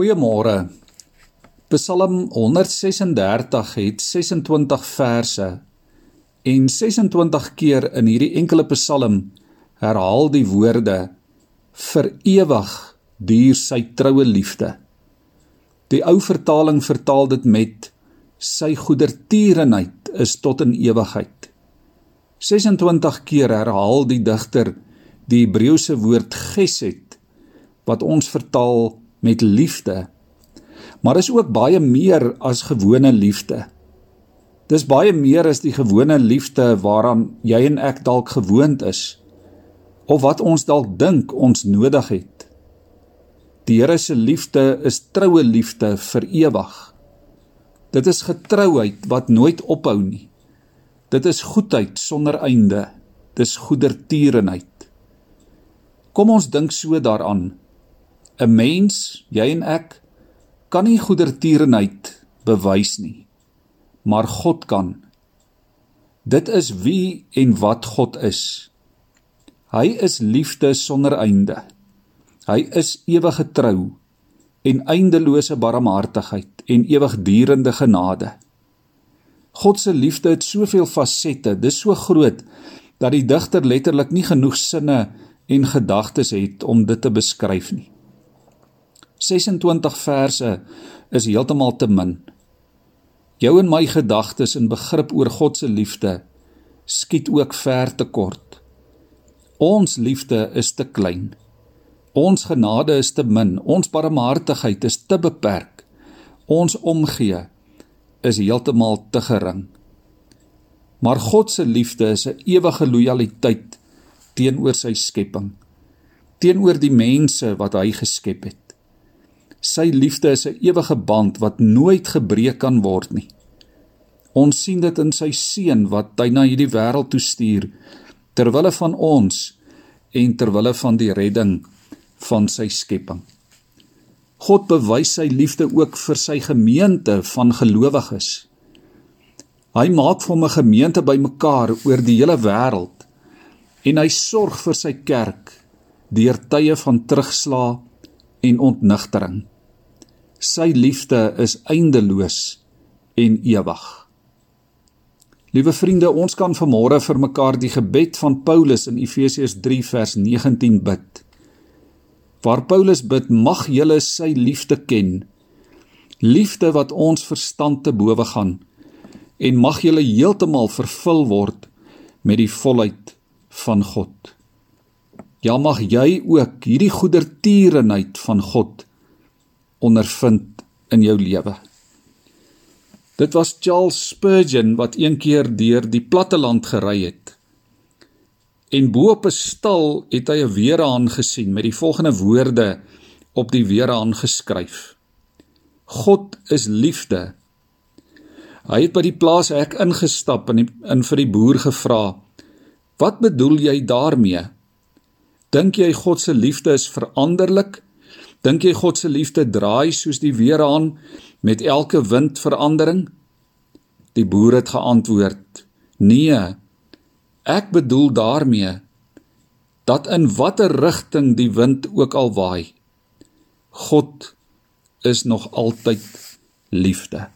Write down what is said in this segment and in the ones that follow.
Goeiemôre. Psalm 136 het 26 verse en 26 keer in hierdie enkele Psalm herhaal die woorde vir ewig duur sy troue liefde. Die ou vertaling vertaal dit met sy goedertierenheid is tot in ewigheid. 26 keer herhaal die digter die Hebreëse woord gesed wat ons vertaal met liefde. Maar is ook baie meer as gewone liefde. Dis baie meer as die gewone liefde waaraan jy en ek dalk gewoond is of wat ons dalk dink ons nodig het. Die Here se liefde is troue liefde vir ewig. Dit is getrouheid wat nooit ophou nie. Dit is goedheid sonder einde. Dis goedertierenheid. Kom ons dink so daaraan 'n mens, jy en ek, kan nie goedertierenheid bewys nie, maar God kan. Dit is wie en wat God is. Hy is liefde sonder einde. Hy is ewige trou en eindelose barmhartigheid en ewigdurende genade. God se liefde het soveel fasette, dis so groot dat die digter letterlik nie genoeg sinne en gedagtes het om dit te beskryf nie. 26 verse is heeltemal te min. Jou en my gedagtes en begrip oor God se liefde skiet ook ver te kort. Ons liefde is te klein. Ons genade is te min. Ons barmhartigheid is te beperk. Ons omgee is heeltemal te gering. Maar God se liefde is 'n ewige lojaliteit teenoor sy skepping, teenoor die mense wat hy geskep het. Sy liefde is 'n ewige band wat nooit gebreek kan word nie. Ons sien dit in sy seun wat hy na hierdie wêreld toe stuur ter wille van ons en ter wille van die redding van sy skepping. God bewys sy liefde ook vir sy gemeente van gelowiges. Hy maak vir 'n gemeente bymekaar oor die hele wêreld en hy sorg vir sy kerk deur tye van terugslag en ontnigtering. Sy liefde is eindeloos en ewig. Liewe vriende, ons kan vanmôre vir mekaar die gebed van Paulus in Efesiërs 3 vers 19 bid. Waar Paulus bid, mag julle sy liefde ken. Liefde wat ons verstand te bowe gaan en mag julle heeltemal vervul word met die volheid van God. Ja mag jy ook hierdie goedertierenheid van God ondervind in jou lewe. Dit was Charles Spurgeon wat een keer deur die platte land gery het. En bo op 'n stal het hy 'n weerhaan gesien met die volgende woorde op die weerhaan geskryf: God is liefde. Hy het by die plaashek ingestap en in vir die boer gevra: "Wat bedoel jy daarmee?" Dink jy God se liefde is veranderlik? Dink jy God se liefde draai soos die weerhaan met elke windverandering? Die boer het geantwoord: Nee. Ek bedoel daarmee dat in watter rigting die wind ook al waai, God is nog altyd liefde.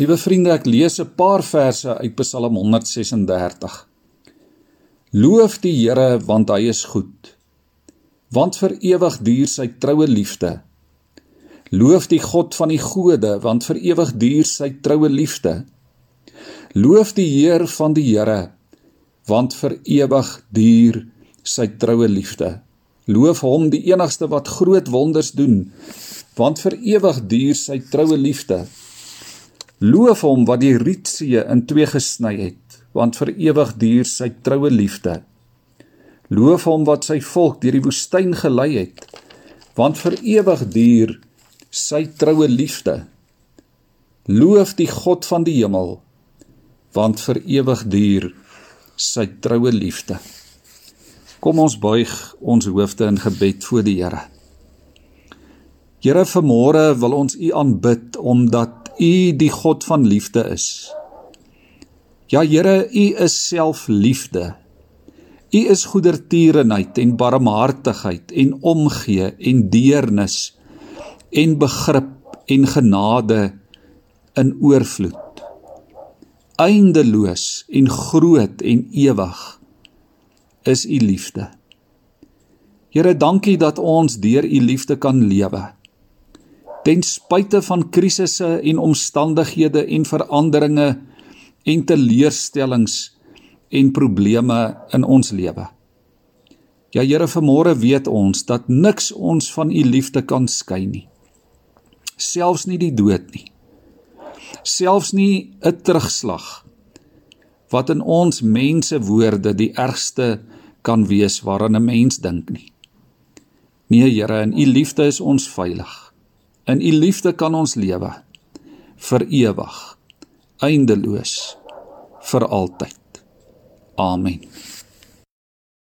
Liewe vriende, ek lees 'n paar verse uit Psalm 136. Loof die Here want hy is goed. Want vir ewig duur sy troue liefde. Loof die God van die gode want vir ewig duur sy troue liefde. Loof die Heer van die Here want vir ewig duur sy troue liefde. Loof hom die enigste wat groot wonders doen want vir ewig duur sy troue liefde. Loof hom wat die rietsee in twee gesny het want vir ewig duur sy troue liefde. Loof hom wat sy volk deur die woestyn gelei het, want vir ewig duur sy troue liefde. Loof die God van die hemel, want vir ewig duur sy troue liefde. Kom ons buig ons hoofde in gebed voor die Here. Here, vanmôre wil ons U aanbid omdat U die God van liefde is. Ja Here, U is self liefde. U is goedertierenheid en barmhartigheid en omgee en deernis en begrip en genade in oorvloed. Eindeloos en groot en ewig is u liefde. Here, dankie dat ons deur u liefde kan lewe. Ten spyte van krisisse en omstandighede en veranderinge en teleurstellings en probleme in ons lewe. Ja Here, vanmôre weet ons dat niks ons van u liefde kan skei nie. Selfs nie die dood nie. Selfs nie 'n terugslag wat in ons mense woorde die ergste kan wees waaraan 'n mens dink nie. Nee Here, in u liefde is ons veilig. In u liefde kan ons lewe vir ewig, eindeloos, vir altyd. Amen.